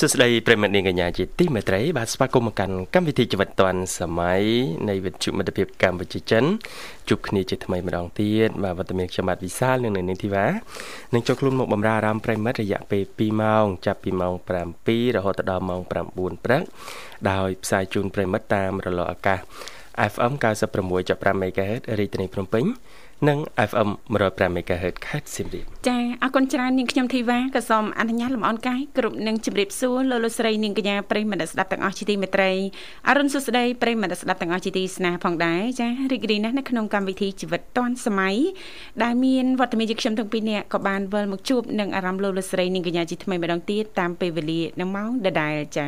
សួស្តីប្រិមត្តនាងកញ្ញាជាទីមេត្រីបាទស្វាគមន៍មកកាន់កម្មវិធីជីវិតឌွန်សម័យនៃវិទ្យុមិត្តភាពកម្ពុជាចិនជួបគ្នាជាថ្មីម្ដងទៀតបាទវត្តមានខ្ញុំបាទវិសាលនិងនៅនាងធីវ៉ានឹងចូលខ្លួនមកបម្រើអារម្មណ៍ប្រិមត្តរយៈពេល2ម៉ោងចាប់ពីម៉ោង7រហូតដល់ម៉ោង9ព្រឹកដោយផ្សាយជូនប្រិមត្តតាមរលកអាកាស FM 96.5 MHz រាជធានីភ្នំពេញ និង FM 105 MHz ខេត្តសៀមរាបចាអរគុណច្រើននាងខ្ញុំធីវ៉ាក៏សូមអនុញ្ញាតលំអរកាយគ្រប់នឹងជម្រាបសួរលោកលោកស្រីនាងកញ្ញាប្រិយមិត្តស្ដាប់ទាំងអស់ជាទីមេត្រីអរុនសុស្ដីប្រិយមិត្តស្ដាប់ទាំងអស់ជាទីស្នេហ៍ផងដែរចារីករាយណាស់នៅក្នុងកម្មវិធីជីវិតឌွန်សម័យដែលមានវត្តមានយើងខ្ញុំទាំងពីរនាក់ក៏បានវិលមកជួបនឹងអារម្មណ៍លោកលោកស្រីនាងកញ្ញាជាថ្មីម្ដងទៀតតាមពេលវេលានៅម៉ោងដដែលចា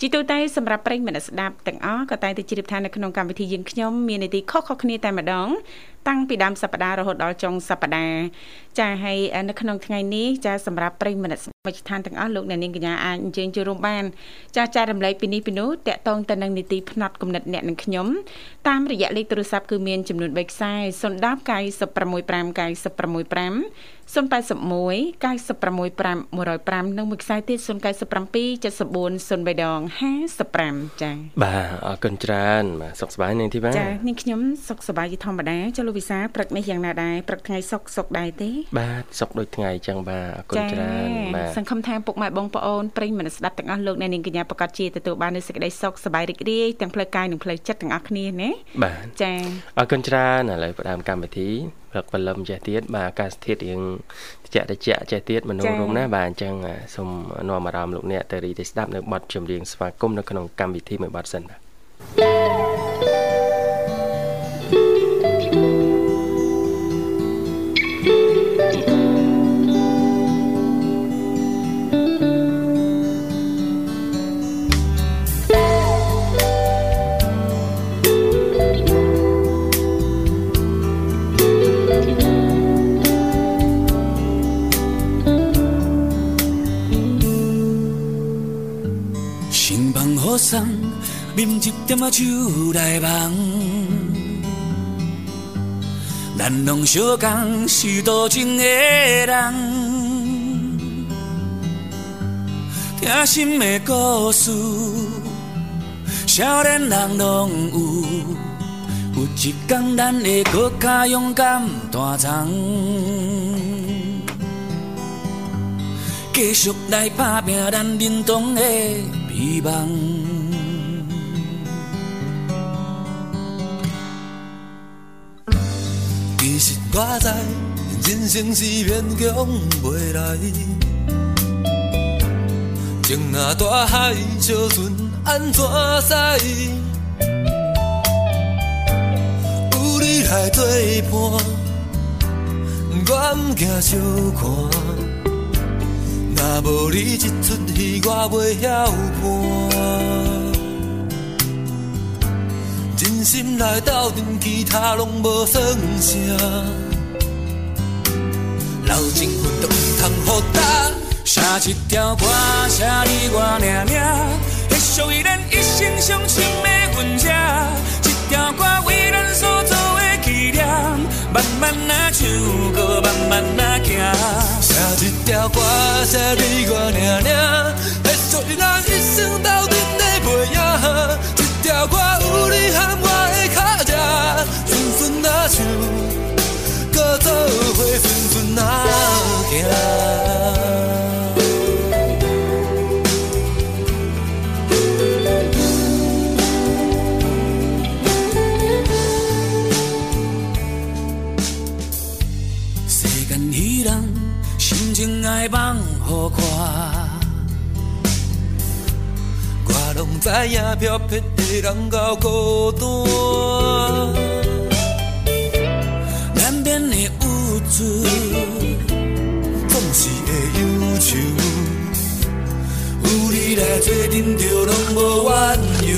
ជីទូទៅសម្រាប់ប្រិយមិត្តស្ដាប់ទាំងអស់ក៏តែងតែជ្រាបថានៅក្នុងកម្មវិធីយើងខ្ញុំមាននីតិខុសៗគ្នាតែម្ដង តាំងពីដើមសប្ដាហ៍រហូតដល់ចុងសប្ដាហ៍ចាហើយនៅក្នុងថ្ងៃនេះចាសម្រាប់ប្រិយមិត្តវិជ្ជាឋានទាំងអស់លោកអ្នកនាងកញ្ញាអាចអញ្ជើញចូលរួមបានចាចែករំលែកពីនេះពីនោះតកតងទៅនឹងនីតិផ្នែកគណិតអ្នកនិងខ្ញុំតាមរយៈលេខទូរស័ព្ទគឺមានចំនួន3ខ្សែ010 965 965 081 965 105និងមួយខ្សែទៀត097 74 03ដង55ចា៎បាទអរគុណច្រើនបាទសុខសប្បាយនាងធីវ៉ាចា៎នាងខ្ញុំសុខសប្បាយជាធម្មតាចុះលោកវិសាព្រឹកនេះយ៉ាងណាដែរព្រឹកថ្ងៃសុខសុខដែរទេ បាទសុខដូចថ្ងៃអញ្ចឹងបាទអរគុណច្រើនបាទសង្ឃឹមថាពុកម៉ែបងប្អូនប្រិយមិត្តស្ដាប់ទាំងអស់លោកអ្នកនាងកញ្ញាប្រកាសជាទទួលបាននូវសេចក្តីសុខសប្បាយរីករាយទាំងផ្លូវកាយនិងផ្លូវចិត្តទាំងអស់គ្នាណាបាទចា៎អរគុណច្រើនឥឡូវផ្ដើមកម្មវិធី ព្រឹកព្រលឹមចេះទៀតបាទអាកាសធាតុរៀងត្រជាក់ត្រជាក់ចេះទៀតមនុស្សរំណាបាទអញ្ចឹងសូមនាំអារម្មណ៍លោកអ្នកទៅរីទៅស្ដាប់នៅបទចម្រៀងស្វាគមន៍នៅក្នុងកម្មវិធីមួយបទសិនបាទ 点仔酒来梦，咱拢相共是多情的人，听心的故事，少年人拢有。有一天，咱会搁较勇敢大闯，继续来打拼咱认同的美梦。人生是勉强袂来，情若大海小船安怎驶？有你来作伴，我毋惊小看。若无你一出戏，我袂晓伴。真心来斗阵，其他拢无算啥。老情分都唔通互打，写一条歌，写你我俩俩，迄属于咱一生相亲的份者。一条歌为咱所做的纪念，慢慢啊唱，搁慢慢啊行。写一条歌，写你我俩俩，迄属于咱一生斗阵的背影。一条歌有你和我的脚印，顺顺啊唱。搁做伙顺顺啊行，世间彼人心情爱放互看，我拢知影漂泊的人够孤单。总是会忧愁，有。你来做阵就拢无怨尤。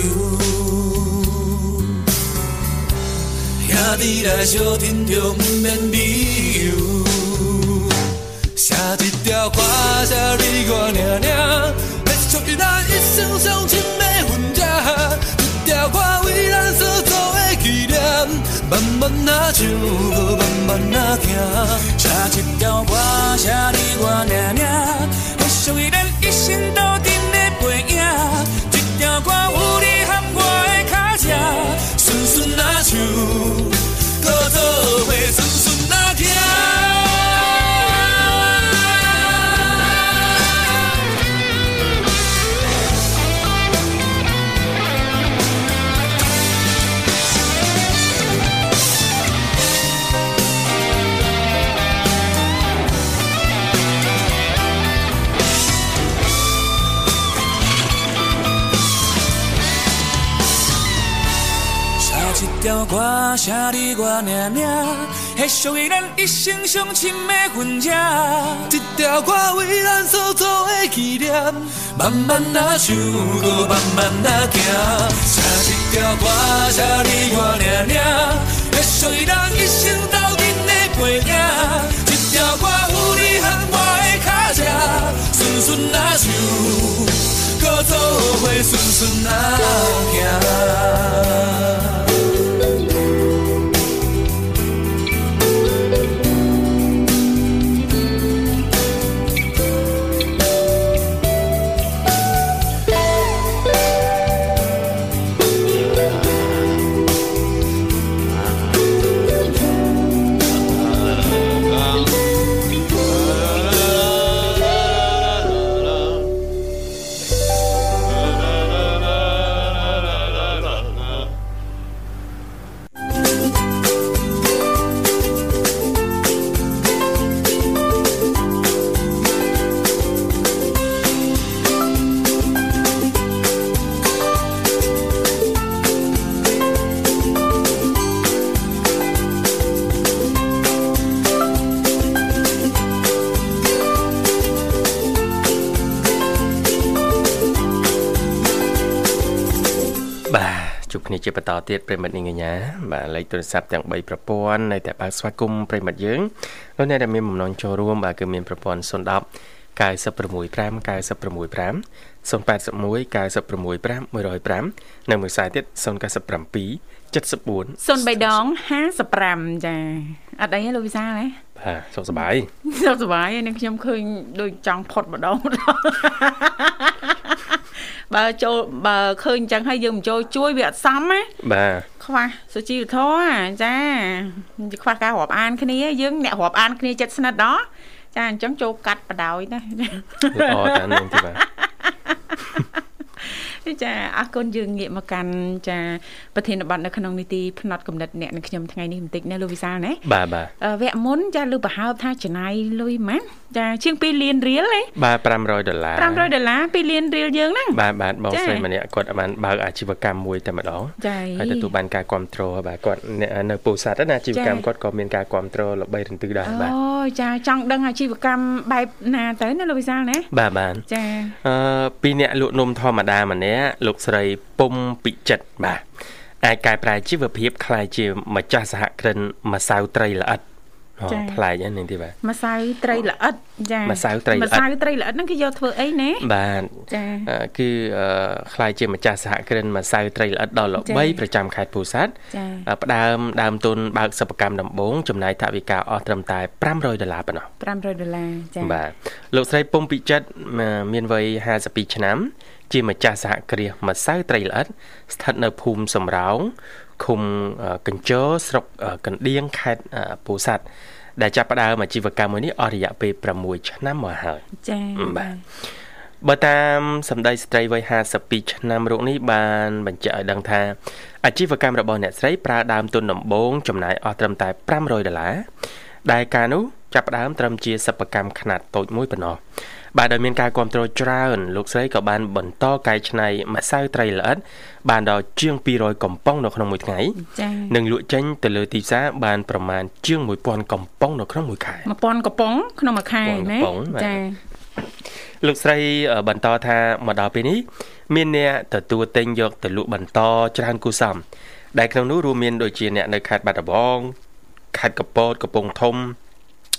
兄弟来相阵着毋免理由。写一条歌，写你我俩俩，会属于咱一生相亲的婚约。一条歌为，慢慢啊唱，慢慢啊行。写一条歌，写你我命命，会属于咱一生斗阵的背影。一条歌有你和我的脚掌，顺顺啊唱，歌写你我命命，迄属于咱一生相亲的婚约。一条歌为咱所做的纪念，慢慢啊唱，搁慢慢啊行。写一条歌写你我命命，迄属于咱一生斗阵的背影。一条歌有你和我的脚迹，顺顺啊唱，搁做伙顺顺啊行。 ជាបន្តទៀតប្រិមិត្តនាងកញ្ញាបាទលេខទូរស័ព្ទទាំង3ប្រព័ន្ធនៅតែបើកស្វាគមន៍ប្រិមិត្តយើងលោកអ្នកដែលមានបំណងចូលរួមបាទគឺមានប្រព័ន្ធ010 965 965 081 965 105និងមួយខ្សែទៀត097 74 03ដង55ចាអត់អីទេលោកវិសាលហ៎បាទសុខសប្បាយសុខសប្បាយនឹងខ្ញុំឃើញដូចចង់ផុតម្ដងម្ដង បើចូលបើឃើញអញ្ចឹងហើយយើងមិនចូលជួយវាអត់សមណាបាទខ្វះសុជីវធម៌ចាខ្វះការរាប់អានគ្នាយើងអ្នករាប់អានគ្នាចិត្តស្និទ្ធដល់ចាអញ្ចឹងចូលកាត់បដ ாய் ណាល្អតានឹងទីបាទ ចាអរគុណយើងងាកមកកាន់ចាប្រធានបទនៅក្នុងនីតិផ្នែកកំណត់អ្នកនឹងខ្ញុំថ្ងៃនេះបន្តិចណាលោកវិសាលណាបាទបាទវគ្គមុនចាលើប្រហើបថាចំណាយលុយម៉ាន់ចាជាង2លានរៀលហ៎បាទ500ដុល្លារ500ដុល្លារ2លានរៀលយើងហ្នឹងបាទបាទបងស្រីម្នាក់គាត់បានបើកអាជីវកម្មមួយតែម្ដងហើយទទួលបានការគ្រប់គ្រងបាទគាត់នៅពោធិ៍សាត់ណាអាជីវកម្មគាត់ក៏មានការគ្រប់គ្រងល្បីរន្ទឺដែរបាទអូចាចង់ដឹងអាជីវកម្មបែបណាទៅណាលោកវិសាលណាបាទបាទចាអឺពីអ្នកលក់នំធម្មតាម្នាកលោកស្រីពុំពិចិត្តបាទអាចកែប្រែជីវភាពคล้ายជាម្ចាស់សហគ្រិនម្សៅត្រីល្អិតប្លែកហ្នឹងនេះទីបាទម្សៅត្រីល្អិតចាម្សៅត្រីល្អិតម្សៅត្រីល្អិតហ្នឹងគេយកធ្វើអីណាបាទចាគឺខ្លាយជាម្ចាស់សហគ្រិនម្សៅត្រីល្អិតដ៏ល្បីប្រចាំខេត្តពោធិ៍សាត់ផ្ដើមដើមទុនបើកសិប្បកម្មដំបូងចំណាយថវិកាអស់ត្រឹមតែ500ដុល្លារប៉ុណ្ណោះ500ដុល្លារចាបាទលោកស្រីពុំពិចិត្តមានវ័យ52ឆ្នាំ ជាម្ចាស់សហគ្រាសម្សៅត្រីល្អិតស្ថិតនៅភូមិសំរោងឃុំកញ្ជរស្រុកកណ្ដៀងខេត្តពោធិ៍សាត់ដែលចាប់ផ្ដើមអាជីវកម្មមួយនេះអស់រយៈពេល6ឆ្នាំមកហើយចា៎បាទបើតាមសម្ដីស្ត្រីវ័យ52ឆ្នាំរូបនេះបានបញ្ជាក់ឲ្យដឹងថាអាជីវកម្មរបស់អ្នកស្រីប្រើដើមទុនដំបូងចំណាយអស់ត្រឹមតែ500ដុល្លារដែលការនោះចាប់ផ្ដើមត្រឹមជាសិប្បកម្មខ្នាតតូចមួយប៉ុណ្ណោះ បាទដោយមានការគ្រប់គ្រងច្រើនលោកស្រីក៏បានបន្តកែច្នៃម្សៅត្រីល្អិតបានដល់ជាង200កំប៉ុងនៅក្នុងមួយថ្ងៃចា៎និងលក់ចេញទៅលើទីផ្សារបានប្រមាណជាង1000កំប៉ុងនៅក្នុងមួយខែ1000កំប៉ុងក្នុងមួយខែណាចា៎លោកស្រីបន្តថាមកដល់ពេលនេះមានអ្នកទទួលទិញយកទៅលក់បន្តច្រើនគូសំដែលក្នុងនោះរួមមានដូចជាអ្នកនៅខេត្តបាត់ដំបងខេត្តកពតកំពង់ធំ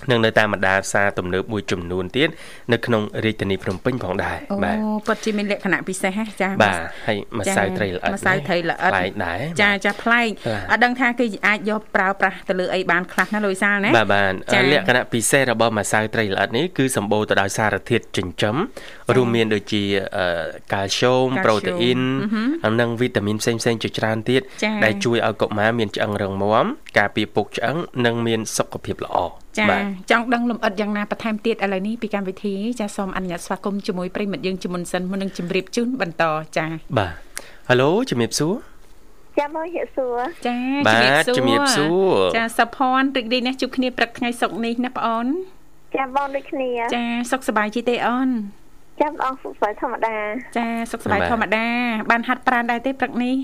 និងនៅតាមបណ្ដាផ្សារទំនើបមួយចំនួនទៀតនៅក្នុងរាជធានីភ្នំពេញផងដែរបាទអូពិតជាមានលក្ខណៈពិសេសហ៎ចាបាទហើយម្សៅត្រីល្អិតម្សៅត្រីល្អិតប្លែកដែរចាចាប្លែកអត់ដឹងថាគេអាចយកប្រើប្រាស់ទៅលើអីបានខ្លះណាលុយសាលណាបាទបាទលក្ខណៈពិសេសរបស់ម្សៅត្រីល្អិតនេះគឺសម្បូរទៅដោយសារធាតុចិញ្ចឹមរួមមានដូចជាកាល់ស្យូមប្រូតេអ៊ីននិងវីតាមីនផ្សេងៗជាច្រើនទៀតដែលជួយឲ្យកុមារមានឆ្អឹងរឹងមាំការពារពុកឆ្អឹងនិងមានសុខភាពល្អ ចាចង់ដឹងលម្អិតយ៉ាងណាបន្ថែមទៀតឥឡូវនេះពីកម្មវិធីចាសូមអនុញ្ញាតស្វាគមន៍ជាមួយប្រិមិត្តយើងជាមុនសិនមុននឹងជម្រាបជូនបន្តចាបាទហៅឡូជំរាបសួរចាំមកហៀសួរចាបាទជំរាបសួរចាសុភ័ណ្ឌរីករាយណាស់ជួបគ្នាព្រឹកថ្ងៃសុក្រនេះណាបងអូនចាំបងដូចគ្នា ចាសុខសប្បាយជីទេអូនចាំបងសុខសប្បាយធម្មតា ចាសុខសប្បាយធម្មតា បានហាត់ប្រាណដែរទេព្រឹកនេះ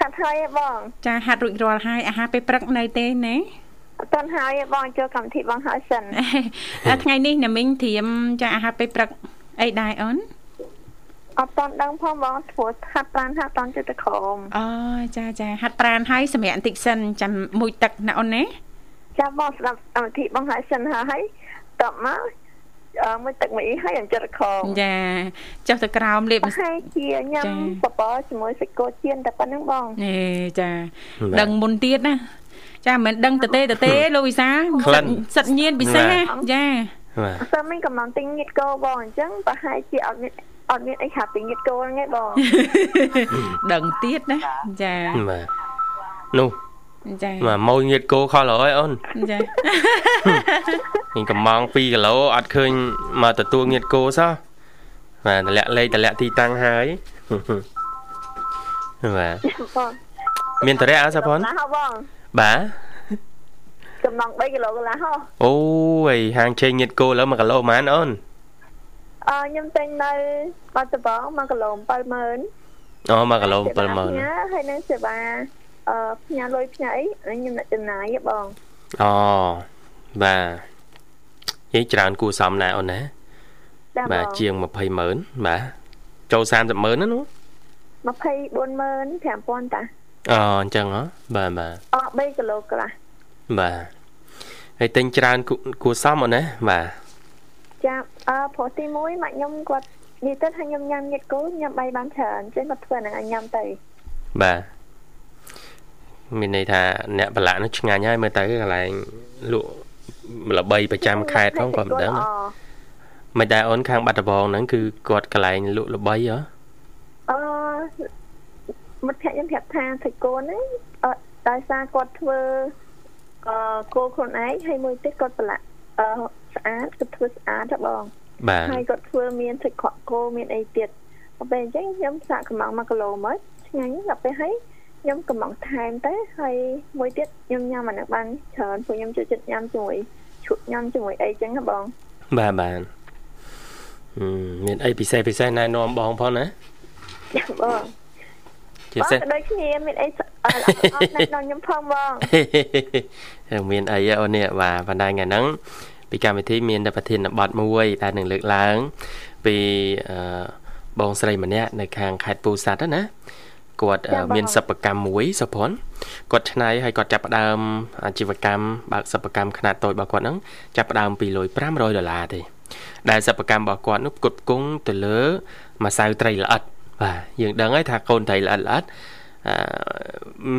ហាត់ហើយបង ចាហាត់រួចរាល់ហើយអាហារពេលព្រឹកនៅទេណាអ ត់ទាន់ហើយបងចូលកម្មវិធីបងហើយសិនថ្ងៃនេះណាមីងត្រៀមចាអាហារពេលព្រឹកអីដែរអូនអត់តាន់ដឹងផងបងធ្វើហាត់ប្រានហាត់តាន់ចិត្តក្រមអូចាចាហាត់ប្រានហើយសម្រាប់បន្តិចសិនចាំមួយទឹកណាអូនណាចាំបងស្ដាប់កម្មវិធីបងហើយសិនហើយតបមកអឺមួយទឹកមួយហើយអញ្ចិត្តខំចាចុះទៅក្រោមលេបហើយជាញ៉ាំបបរជាមួយសាច់គោជៀនតែប៉ុណ្្នឹងបងអេចា ដឹងមុនទៀតណា ចាមិនដឹងតទេតទេលោកវិសាសិតញៀនពិសេសចាបាទសើមិញកំឡុងទិញញៀតគោបងអញ្ចឹងប្រហែលជាអត់មានអត់មានអីហាប់ពីញៀតគោហ្នឹងឯងបងដឹងទៀតណាចាបាទនោះចាបាទម៉ួយងៀតគោខលហើយអូនចាញកំង2គីឡូអត់ឃើញមកទទួលងៀតគោសោះបាទតម្លាក់លេខតម្លាក់ទីតាំងហើយបាទមានតរៈអត់សាផុនណាបង បាទចំណង3គីឡូកន្លះហ៎អូយហាងឆេងញៀតគោឥឡូវ1គីឡូប៉ុន្មានអូនអឺខ្ញុំទិញនៅបាត់ដំបង1គីឡូ70000អូ1គីឡូ70000ហើយនឹងសេវាអឺផ្ញើលុយផ្ញើអីខ្ញុំអ្នកចំណាយបងអូបាទនិយាយច្រើនគួរសមណាស់អូនណាបាទជាង20ម៉ឺនបាទចូល30ម៉ឺនណានោះ240,000 5000តា អូអញ្ចឹងហ៎បាទបាទអ3គីឡូកន្លះបាទហើយទិញច្រើនគួរសមអូនណាបាទចាប់អឺព្រោះទី1ម៉ាក់ខ្ញុំគាត់និយាយទៅថាខ្ញុំញ៉ាំញាតគោញ៉ាំបីបានច្រើនអញ្ចឹងគាត់ធ្វើហ្នឹងឲ្យញ៉ាំទៅបាទមានន័យថាអ្នកប្រឡាក់នោះឆ្ងាញ់ហើយមើលទៅកន្លែងលក់ល្បីប្រចាំខេត្តផងគាត់មិនដឹងមិនដែរអូនខាងបាត់ដំបងហ្នឹងគឺគាត់កន្លែងលក់ល្បីហ៎អឺ មិត្តភក្តិខ្ញុំប្រាប់ថាសាច់គោហ្នឹងអឺដោយសារគាត់ធ្វើអឺគោខ្លួនឯងហើយមួយទៀតគាត់ប្រឡាក់អឺស្អាតគាត់ធ្វើស្អាតហ៎បងបាទហើយគាត់ធ្វើមានសាច់ក្រកគោមានអីទៀតពេលអញ្ចឹងខ្ញុំសាកកំង1គីឡូមកឆ្ងាញ់ដល់ពេលហើយខ្ញុំកំងថែមទៅហើយមួយទៀតខ្ញុំញ៉ាំអានេះបានច្រើនព្រោះខ្ញុំចូលចិត្តញ៉ាំជាមួយឈុកញ៉ាំជាមួយអីចឹងណាបងបាទបាទមានអីពិសេសពិសេសណែនាំបងផងណាបង ជាពិសេសដូចគ្នាមានអីអត់ណែនាំខ្ញុំផងបងមានអីអូននេះបាទបណ្ដាញថ្ងៃហ្នឹងពីកម្មវិធីមានតែប្រធានបទមួយដែលនឹងលើកឡើង ពីបងស្រីម្នាក់នៅខាងខេត្តពោធិ៍សាត់ណាគាត់មានសិប្បកម្មមួយសុភ័ណ្ឌគាត់ឆ្នៃហើយគាត់ចាប់ផ្ដើមអាជីវកម្មបើកសិប្បកម្មខ្នាតតូចរបស់គាត់ហ្នឹងចាប់ផ្ដើមពីលុយ500ដុល្លារទេដែលសិប្បកម្មរបស់គាត់នោះផ្គត់ផ្គង់ទៅលើម្សៅត្រីល្អិត បាទយើងដឹងហើយថាកូនត្រីល្អិតល្អិត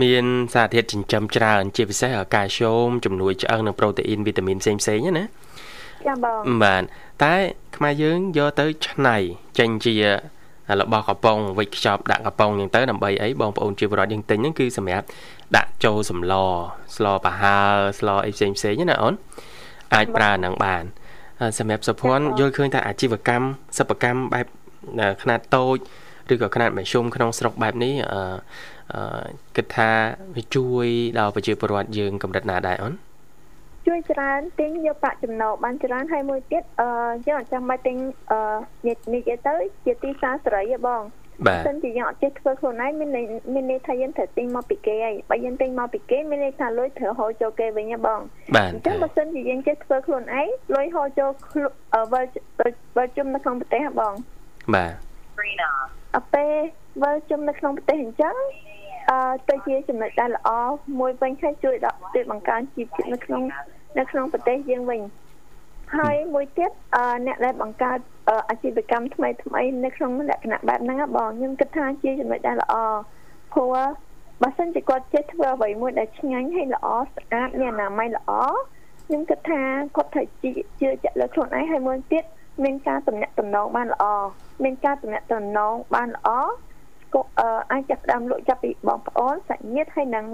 មានសារធាតុចិញ្ចឹមច្រើន ជាពិសេសកាល់ស្យូមជំនួយឆ្អឹងនិងប្រូតេអ៊ីនវីតាមីនផ្សេងផ្សេងណាចាបងបាទតែខ្មែរយើងយកទៅឆ្នៃចេញជារបស់កំប៉ុងវិចខ្ចប់ដាក់កំប៉ុងអញ្ចឹងទៅដើម្បីអីបងប្អូនជាពលរដ្ឋយើងទិញហ្នឹងគឺសម្រាប់ដាក់ចូលសម្លស្លប្រហើស្លអីផ្សេងផ្សេងណាអូនអាចប្រើហ្នឹងបានសម្រាប់សុភ័ណ្ឌយល់ឃើញថាអាជីវកម្មសិប្បកម្មបែបខ្នាតតូច ឬក៏ខ្នាតមធ្យមក្នុងស្រុកបែបនេះអឺគិតថាវាជួយដល់ប្រជាពលរដ្ឋយើងកម្រិតណាដែរអូនជួយច្រើនទិញយកប្រាក់ចំណូលបានច្រើនហើយមួយទៀតអឺយើងអត់ចាំបាច់ទិញអឺនិយាយទៅជាទីផ្សារសេរីទេបងបាទសិនជាយើងអត់ចេះធ្វើខ្លួនឯងមានន័យមានន័យថាយើងត្រូវទិញមកពីគេហើយបើយើងទិញមកពីគេមានន័យថាលុយត្រូវហូរចូលគេវិញហ៎បងបាទអញ្ចឹងបើសិនជាយើងចេះធ្វើខ្លួនឯងលុយហូរចូលខ្លួនអឺវិលវិលជុំនៅក្នុងប្រទេសហ៎បងបាទអ ពេលវិលជុំនៅក្នុងប្រទេសអញ្ចឹងអឺទៅជាចំណុចដែលល្អមួយវិញហើយជួយដល់ជួយបង្កើនជីវភាពនៅក្នុងនៅក្នុងប្រទេសយើងវិញហើយមួយទៀតអឺអ្នកដែលបង្កើតអឺអាជីវកម្មថ្មីថ្មីនៅក្នុងលក្ខណៈបែបហ្នឹងហ៎បងខ្ញុំគិតថាជាចំណុចដែលល្អព្រោះបើសិនជាគាត់ចេះធ្វើអ្វីមួយដែលឆ្ងាញ់ហើយល្អស្អាតមានអនាម័យល្អខ្ញុំគិតថាគាត់ត្រូវជឿជឿជាក់លើខ្លួនឯងហើយមួយទៀតមានការតំណាក់តំណងបានល្អ មានការតំណាក់តំណងបានល្អស្គាល់អឺអាចចាប់ផ្ដើមលក់ចាប់ពីបងប្អូនសាច់ញាតិហើយនឹង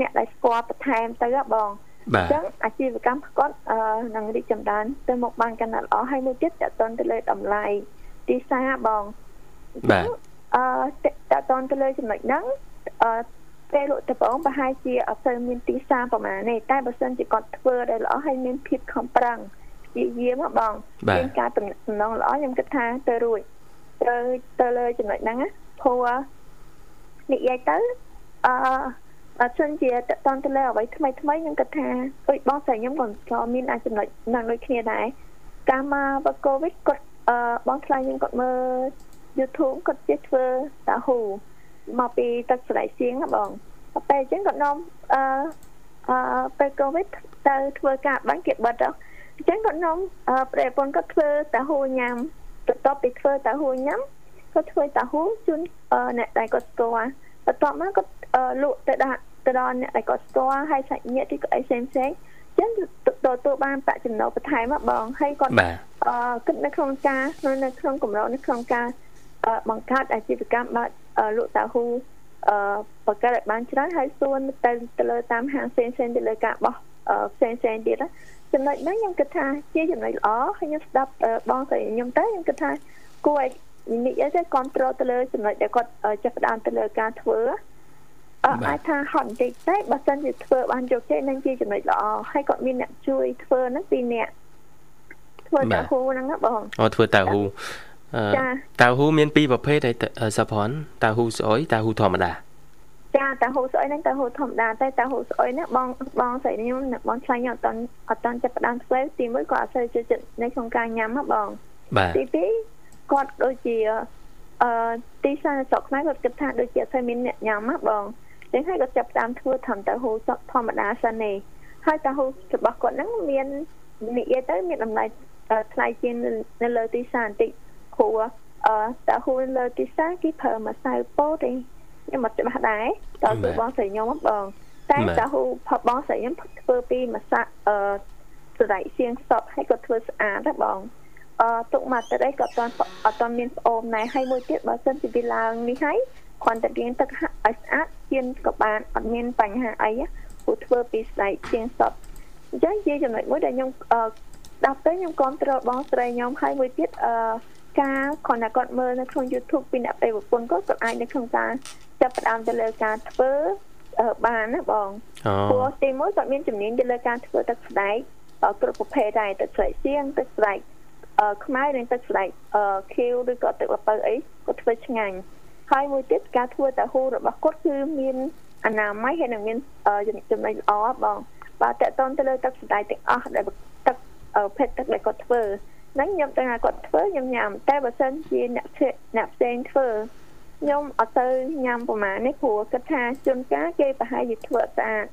អ្នកដែលស្គាល់បន្ថែមទៅហ៎បងបាអទញ្ចឹងអាជីវកម្មគាត់អឺនឹងរីកចម្រើនទៅមុខបានកាន់តែល្អហើយមួយទៀតតកតនទៅលើតម្លៃទីផ្សារបងបាទអឺតកតនទៅលើចំណុចហ្នឹងអឺពេលលក់ទៅបងប្រហែលជាអត់ទៅមានទីផ្សារប្រហែលទេតែបើសិនជាគាត់ធ្វើដែលល្អហើយមានភាពខំប្រឹងព្យាយាមហ៎បងបាទមានការតំណតំណងល្អខ្ញុំគិតថាទៅរួច ទៅទៅលើចំណុចហ្នឹងណាព្រោះនិយាយទៅអឺបើសិនជាតកតនទៅលើអ្វីថ្មីថ្មីខ្ញុំគិតថាដូចបងស្រីខ្ញុំក៏ក៏មានអាចចំណុចហ្នឹងដូចគ្នាដែរកាលមកបើកូវីដគាត់អឺបងថ្លៃខ្ញុំគាត់មើល YouTube គាត់ចេះធ្វើតាហ៊ូមកពីទឹកស្រែសៀងណាបងដល់ពេលអញ្ចឹងគាត់នាំអឺអឺពេលកូវីដទៅធ្វើការបាញ់គេបិទហ៎អញ្ចឹងគាត់នាំអឺប្រពន្ធគាត់ធ្វើតាហ៊ូញ៉ាំ បន្ទាប់ពីធ្វើតាហ៊ូញ៉ាំគាត់ធ្វើតាហ៊ូជូនអឺអ្នកដែលគាត់ស្គាល់បន្ទាប់មកគាត់អឺលក់ទៅដាក់ទៅដល់អ្នកដែលគាត់ស្គាល់ហើយសាច់ញាតិទីគាត់អីផ្សេងផ្សេងអញ្ចឹងទទួលបានប្រាក់ចំណូលបន្ថែមមកបងហើយគាត់បាទអឺគិតនៅក្នុងការនៅនៅក្នុងកម្រិតនៅក្នុងការអឺបង្កើតអាជីវកម្មបើកអឺលក់តាហ៊ូអឺបង្កើតឲ្យបានច្រើនហើយសួនទៅទៅលើតាមហាងផ្សេងផ្សេងទៅលើការបោះអឺផ្សេងផ្សេងទៀតណា ចំណុចហ្នឹងខ្ញុំគិតថាជាចំណុចល្អហើយខ្ញុំស្ដាប់អឺបងស្រីខ្ញុំទៅខ្ញុំគិតថាគួរឲ្យនិយាយទៅគ្រប់គ្រងទៅលើចំណុចដែលគាត់អឺចាប់ផ្ដើមទៅលើការធ្វើអឺបាទអាចថាហត់បន្តិចតែបើសិនជាធ្វើបានជោគជ័យនឹងជាចំណុចល្អហើយគាត់មានអ្នកជួយធ្វើហ្នឹងពីរអ្នកធ្វើបាតាទហ៊ូហ្នឹងណាបងអូធ្វើតាហ៊ូអឺចាតាហ៊ូមានពីរប្រភេទហើយសាផនតាហ៊ូស្អុយតាហ៊ូធម្មតា ចាតាហ៊ូស្អុយហ្នឹងតាហ៊ូធម្មតាតែតាហ៊ូស្អុយហ្នឹងបងបងស្រីខ្ញុំអ្នកបងឆ្លាញ់ខ្ញុំអត់តន់អត់តន់ចាប់ផ្ដើមធ្វើទីមួយក៏អត់សូវចូលចិត្តនៅក្នុងការញ៉ាំហ៎បងបាទទីពីរគាត់ដូចជាអឺទីផ្សារស្រុកខ្មែរគាត់គិតថាដូចជាអត់សូវមានអ្នកញ៉ាំហ៎បងអញ្ចឹងហើយគាត់ចាប់ផ្ដើមធ្វើធម្មតាហ៊ូសុខធម្មតាសិនទេហើយតាហ៊ូរបស់គាត់ហ្នឹងមាននិយាយទៅមានតម្លៃអឺថ្លៃជាងនៅនៅលើទីផ្សារបន្តិចព្រោះអឺតាហ៊ូនៅលើទីផ្សារគេប្រើម្សៅពោតទេ ខ្ញុំអត់ច្បាស់ដែរតើគឺបងស្រីខ្ញុំហ៎បងតែតាហ៊ូផបបងស្រីខ្ញុំធ្វើពីម្សៅអឺស្រែកសៀងសតហើយគាត់ធ្វើស្អាតណាបងអឺទុកមកទៅអីក៏អត់ទាន់អត់ទាន់មានប្អូនដែរហើយមួយទៀតបើសិនជាវាឡើងនេះហើយគ្រាន់តែរៀងទឹកហាក់ឲ្យស្អាតជៀនក៏បានអត់មានបញ្ហាអីណាព្រោះធ្វើពីស្រែកសៀងសតអញ្ចឹងជាចំណុចមួយដែលខ្ញុំអឺស្ដាប់ទៅខ្ញុំគ្រប់គ្រងបងស្រីខ្ញុំហើយមួយទៀតអឺ ការគ្រាន់តែគាត់មើលនៅក្នុង YouTube ពីអ្នកប្រពន្ធគាត់គាត់អាចនៅក្នុងការចាប់ផ្ដើមទៅលើការធ្វើអឺបានណាបងអូព្រោះទីមួយគាត់មានជំនាញទៅលើការធ្វើទឹកស្ដែកអឺគ្រប់ប្រភេទដែរទឹកស្ដែកសៀងទឹកស្ដែកអឺខ្មៅនិងទឹកស្ដែកអឺខៀវឬក៏ទឹកល្ពៅអីគាត់ធ្វើឆ្ងាញ់ហើយមួយទៀតការធ្វើតាហ៊ូរបស់គាត់គឺមានអនាម័យហើយនឹងមានអឺចំណុចល្អបងបើតកតនទៅលើទឹកស្ដែកទាំងអស់ដែលទឹកអឺភេទទឹកដែលគាត់ធ្វើ ហ្នឹងខ្ញុំដឹងថាគាត់ធ្វើខ្ញុំញ៉ាំតែបើសិនជាអ្នកផ្សេងអ្នកផ្សេងធ្វើខ្ញុំអត់ទៅញ៉ាំប្រហែលនេះព្រោះគិតថាជួនកាលគេប្រហែលជាធ្វើអត់ស្អាតត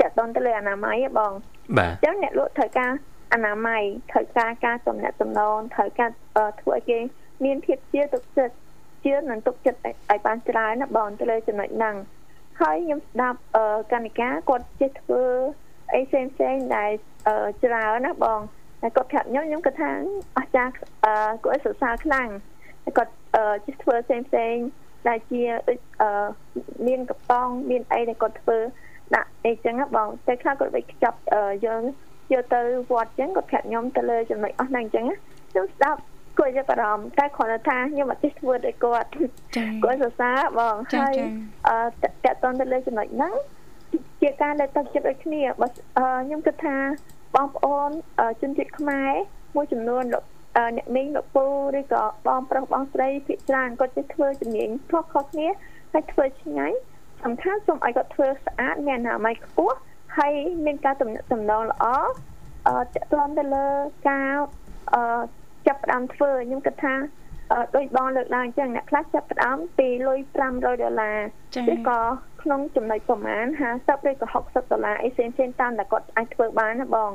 កតនទៅលើអនាម័យហ៎បងបាទអញ្ចឹងអ្នកលក់ត្រូវការអនាម័យត្រូវការការតំណាក់តំណងត្រូវការអឺធ្វើឲ្យគេមានភាពជឿទុកចិត្តជឿនិងទុកចិត្តឲ្យឲ្យបានច្រើនណាបងទៅលើចំណុចហ្នឹងហើយខ្ញុំស្ដាប់អឺកណិកាគាត់ចេះធ្វើអីផ្សេងផ្សេងៗដែលអឺច្រើនណាបង តែគាត់ប្រាប់ខ្ញុំខ្ញុំគាត់ថាអស្ចារ្យអឺគាត់សរសើរខ្លាំងតែគាត់អឺចេះធ្វើផ្សេងផ្សេងៗដែលជាដូចអឺមានកប៉ង់មានអីដែលគាត់ធ្វើដាក់អីចឹងណាបងតែខ្លះគាត់វិចខ្ចប់អឺយើងយកទៅវត្តចឹងគាត់ប្រាប់ខ្ញុំទៅលើចំណុចអស់ហ្នឹងចឹងណាខ្ញុំស្ដាប់គាត់យកអារម្មណ៍តែគ្រាន់តែថាខ្ញុំអត់ចេះធ្វើដូចគាត់ចា៎គាត់សរសើរបងចា៎ហើយចា៎អឺតតកតនទៅលើចំណុចហ្នឹងជាការលើកទឹកចិត្តដូចគ្នាបើអឺខ្ញុំគិតថា បងប្អូនអឺជនជាតិខ្មែរមួយចំនួនលោកអឺអ្នកមីងលោកពូឬក៏បងប្រុសបងស្រីភាគច្រើនគាត់ចេះធ្វើជំនាញខុសៗគ្នាហើយធ្វើឆ្ងាញ់សំខាន់សូមឲ្យគាត់ធ្វើស្អាតមានអនាម័យខ្ពស់ហើយមានការទំនាក់ទំនងល្អអឺតកតទៅលើការអឺចាប់ផ្ដើមធ្វើខ្ញុំគិតថា ដូចបងលើកឡើងអញ្ចឹងអ្នកខ្លះចាប់ផ្ដើមពីលុយ500ដុល្លារឬក៏ក្នុងចំណុចប្រមាណ50ឬក៏60ដុល្លារអីផ្សេងៗតាមតែគាត់អាចធ្វើបានណាបង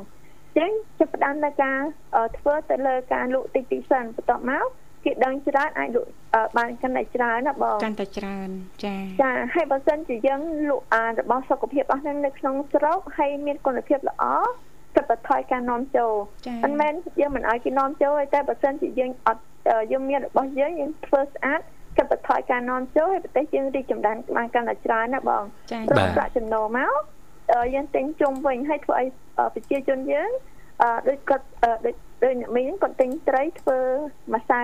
អញ្ចឹងចាប់ផ្ដើមនៅការធ្វើទៅលើការលក់តិចតិចសិនបន្ទាប់មកគេដឹងច្រើនអាចលក់បានកាន់តែច្រើនណាបងកាន់តែច្រើនចាចាហើយបើសិនជាយើងលក់អារបស់សុខភាពអស់ហ្នឹងនៅក្នុងស្រុកហើយមានគុណភាពល្អគិតបន្ថយការនាំចូលមិនមែនយើងមិនឲ្យគេនាំចូលទេតែបើសិនជាយើងអត់ យើងមានរបស់យើងយើងធ្វើស្អាតគិតបន្ថយការនាំចូលហើយប្រទេសយើងរីកចម្រើនបានកាន់តែច្រើនណាបងរកប្រាក់ចំណូលមកយើងទិញជុំវិញហើយធ្វើឲ្យប្រជាជនយើងអឺដូចគាត់ដូចដូចអ្នកមីងគាត់ទិញត្រីធ្វើម្សៅ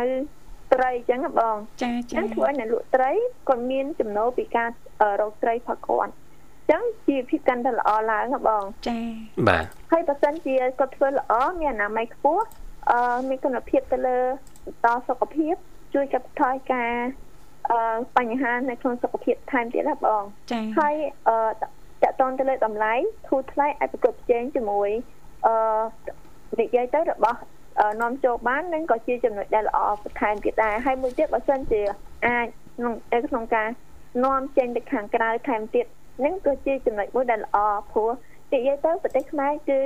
ត្រីអញ្ចឹងបងចាចាអញ្ចឹងធ្វើឲ្យអ្នកលក់ត្រីគាត់មានចំណូលពីការរកត្រីផកគាត់ចឹងជីវភាពកាន់តែល្អឡើងហ៎បងចាបាទហើយបើសិនជាគាត់ធ្វើល្អមានអនាម័យខ្ពស់ អឺមានគុណភាពទៅលើតសុខភាព ជួយកាត់បន្ថយការអឺបញ្ហានៅក្នុងសុខភាពថែមទៀតណាបងចាហើយអឺតកតងទៅលើតម្លៃធូរថ្លៃអាចប្រកបប្រជែងជាមួយអឺនិយាយទៅរបស់នាំចូលបាននឹងក៏ជាចំណុចដែលល្អបន្ថែមទៀតដែរហើយមួយទៀតបើសិនជាអាចក្នុងក្នុងការនាំចេញទៅខាងក្រៅថែមទៀតនឹងក៏ជាចំណុចមួយដែលល្អព្រោះនិយាយទៅប្រទេសខ្មែរគឺ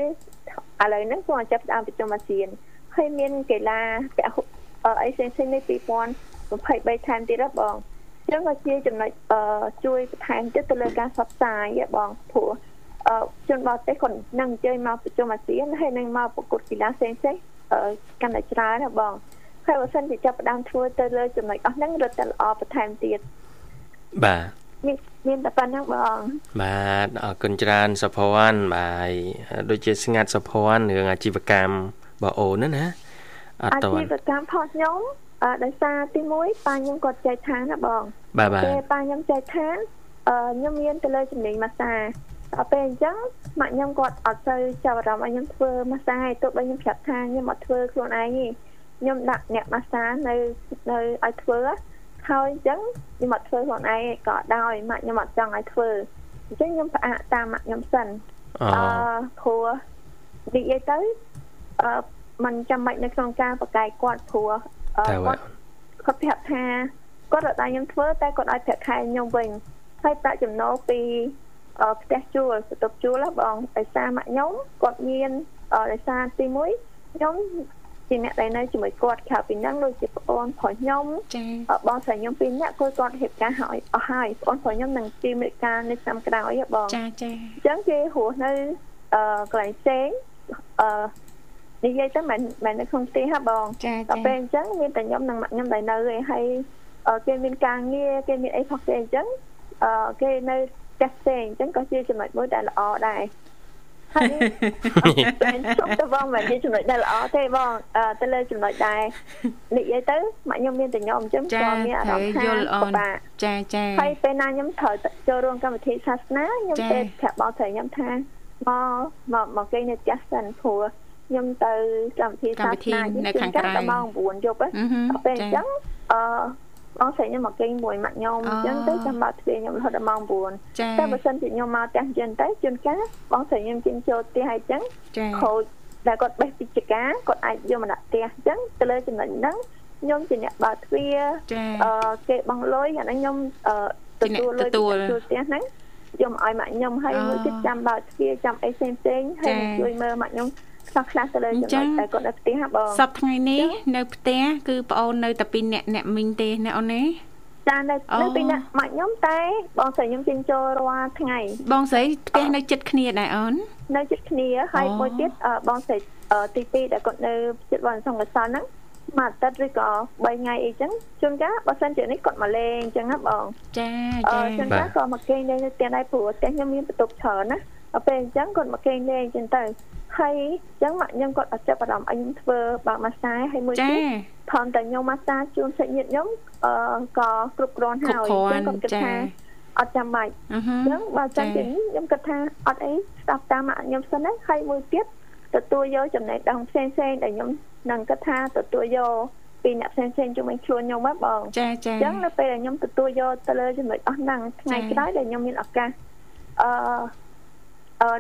ឥឡូវហ្នឹងគាត់ចាប់ផ្ដើមប្រជុំអាស៊ាន ហើយមានកីឡាអីផ្សេងៗនេះ2023ថែមទៀតហ៎បងចឹងក៏ជាចំណុចជួយបន្ថែមទៀតទៅលើការផ្សព្វផ្សាយបងព្រោះជនបរទេសគាត់នឹងអញ្ជើញមកប្រជុំអាស៊ានហើយនឹងមកប្រកួតកីឡាផ្សេងៗកាន់តែច្រើនណាបងហើយបើសិនជាចាប់ផ្ដើមធ្វើទៅលើចំណុចអស់ហ្នឹងរត់តែល្អបន្ថែមទៀតបាទមានមានតែប៉ុណ្្នឹងបងបាទអរគុណច្រើនសុភ័ណ្ឌបាទដូចជាស្ងាត់សុភ័ណ្ឌរឿងអាជីវកម្ម បងអូនណាអត់តអាជីវកម្មផងខ្ញុំអឺដោយសារទី1ប៉ាខ្ញុំគាត់ចែកឋានណាបងបាទបាទពេលប៉ាខ្ញុំចែកឋានអឺខ្ញុំមានទៅលើជំនាញម៉ាសាដល់ពេលអញ្ចឹងម៉ាក់ខ្ញុំគាត់អត់ទៅចាប់អារម្មណ៍ឲ្យខ្ញុំធ្វើម៉ាសាទោះបីខ្ញុំប្រាប់ថាខ្ញុំអត់ធ្វើខ្លួនឯងទេខ្ញុំដាក់អ្នកម៉ាសានៅនៅឲ្យធ្វើហើយអញ្ចឹងខ្ញុំអត់ធ្វើខ្លួនឯងក៏ដោយម៉ាក់ខ្ញុំអត់ចង់ឲ្យធ្វើអញ្ចឹងខ្ញុំផ្អាកតាមម៉ាក់ខ្ញុំសិនអឺព្រោះនិយាយទៅអឺ มันចាំបាច់នៅក្នុងការបកកាយគាត់ព្រោះគាត់គាត់ប្រាប់ថាគាត់រត់ឲ្យខ្ញុំធ្វើតែគាត់ឲ្យប្រាក់ខែខ្ញុំវិញហើយប្រាក់ចំណូលពីផ្ទះជួលបន្ទប់ជួលបងដោយសារម៉ាក់ខ្ញុំគាត់មានដោយសារទី1ខ្ញុំជាអ្នកដែលនៅជាមួយគាត់ក្រៅពីហ្នឹងដូចជាបងប្រុសខ្ញុំចាបងស្រីខ្ញុំពីរនាក់គាត់គាត់ហេតុការហើយអស់ហើយបងប្រុសខ្ញុំនឹងទីអមេរិកានៅឆ្នាំក្រោយបងចាចាអញ្ចឹងគេរស់នៅអឺកន្លែងផ្សេងអឺ និយាយទៅមិនមិននៅក្នុងផ្ទះហ៎បងដល់ពេលអញ្ចឹងមានតែខ្ញុំនិងម៉ាក់ខ្ញុំដែលនៅឯហើយគេមានការងារគេមានអីផងគេអញ្ចឹងអឺគេនៅផ្ទះផ្សេងអញ្ចឹងក៏ជាចំណុចមួយដែលល្អដែរហើយជុំទៅបងមិនជាចំណុចដែលល្អទេបងទៅលើចំណុចដែរនិយាយទៅម៉ាក់ខ្ញុំមានតែខ្ញុំអញ្ចឹងក៏មានអារម្មណ៍ថាពិបាកចាចាហើយពេលណាខ្ញុំត្រូវចូលរួមកម្មវិធីសាសនាខ្ញុំទៅប្រាប់បងស្រីខ្ញុំថាមកមកមកគេនៅផ្ទះសិនព្រោះ ខ្ញុំទៅកម្មវិធីសាសនានៅខាងក្រៅម៉ោង9យប់ហ្នឹងពេលអញ្ចឹងអឺបងស្រីខ្ញុំមកគេងមួយម៉ាក់ខ្ញុំអញ្ចឹងទៅចាំបាត់ទ្វារខ្ញុំរហូតដល់ម៉ោង9តែបើសិនជាខ្ញុំមកផ្ទះអញ្ចឹងទៅជួនកាលបងស្រីខ្ញុំជិះចូលផ្ទះហើយអញ្ចឹងខូចដែលគាត់បេះពីចការគាត់អាចយកមកដាក់ផ្ទះអញ្ចឹងទៅលើចំណុចហ្នឹងខ្ញុំជាអ្នកបើកទ្វារអឺគេបងលុយអាហ្នឹងខ្ញុំទទួលលុយទទួលផ្ទះហ្នឹងយកមកឲ្យម៉ាក់ខ្ញុំហើយមួយទៀតចាំបើកទ្វារចាំអីផ្សេងផ្សេងហើយជួយមើលម៉ាក់ខ្ញុំ ខ្លះខ្លះទៅលើចំណុចតែគាត់នៅផ្ទះបងសប្តាហ៍ថ្ងៃនេះនៅផ្ទះគឺប្អូននៅតែពីរអ្នកអ្នកមីងទេណាអូនណាចានៅនៅពីអ្នកម៉ាក់ខ្ញុំតែបងស្រីខ្ញុំជិះចូលរាល់ថ្ងៃ បងស្រីផ្ទះនៅចិត្តគ្នាដែរអូននៅចិត្តគ្នាហើយមួយទៀតបងស្រីទី2ដែលគាត់នៅចិត្តវ៉ាន់សង្កសលហ្នឹងមួយអាទិត្យឬក៏3ថ្ងៃអីចឹងជួនកាលបើសិនជានេះគាត់មកលេងចឹងណាបងចាចាជួនកាលក៏មកគេងលេងនៅផ្ទះដែរព្រោះផ្ទះខ្ញុំមានបន្ទប់ច្រើនណា ដល់ពេលអញ្ចឹងគាត់មកគេងលេងចឹងទៅហើយអញ្ចឹងម៉ាក់ខ្ញុំគាត់អត់ចាប់អារម្មណ៍ឲ្យខ្ញុំធ្វើបាក់ម៉ាសាហើយមួយទៀតថនតែខ្ញុំម៉ាសាជូនសាច់ញាតិខ្ញុំអឺក៏គ្រប់គ្រាន់ហើយអញ្ចឹងគាត់គិតថាអត់ចាំបាច់អញ្ចឹងបើចាំជាខ្ញុំគិតថាអត់អីស្ដាប់តាមម៉ាក់ខ្ញុំសិនណាហើយមួយទៀតទៅទទួលយកចំណេះដឹងផ្សេងផ្សេងដែលខ្ញុំនឹងគិតថាទទួលយកពីអ្នកផ្សេងផ្សេងជុំវិញខ្លួនខ្ញុំហ្នឹងបងចាចាអញ្ចឹងនៅពេលដែលខ្ញុំទទួលយកទៅលើចំណុចអស់ហ្នឹងថ្ងៃក្រោយដែលខ្ញុំមានឱកាសអឺអឺ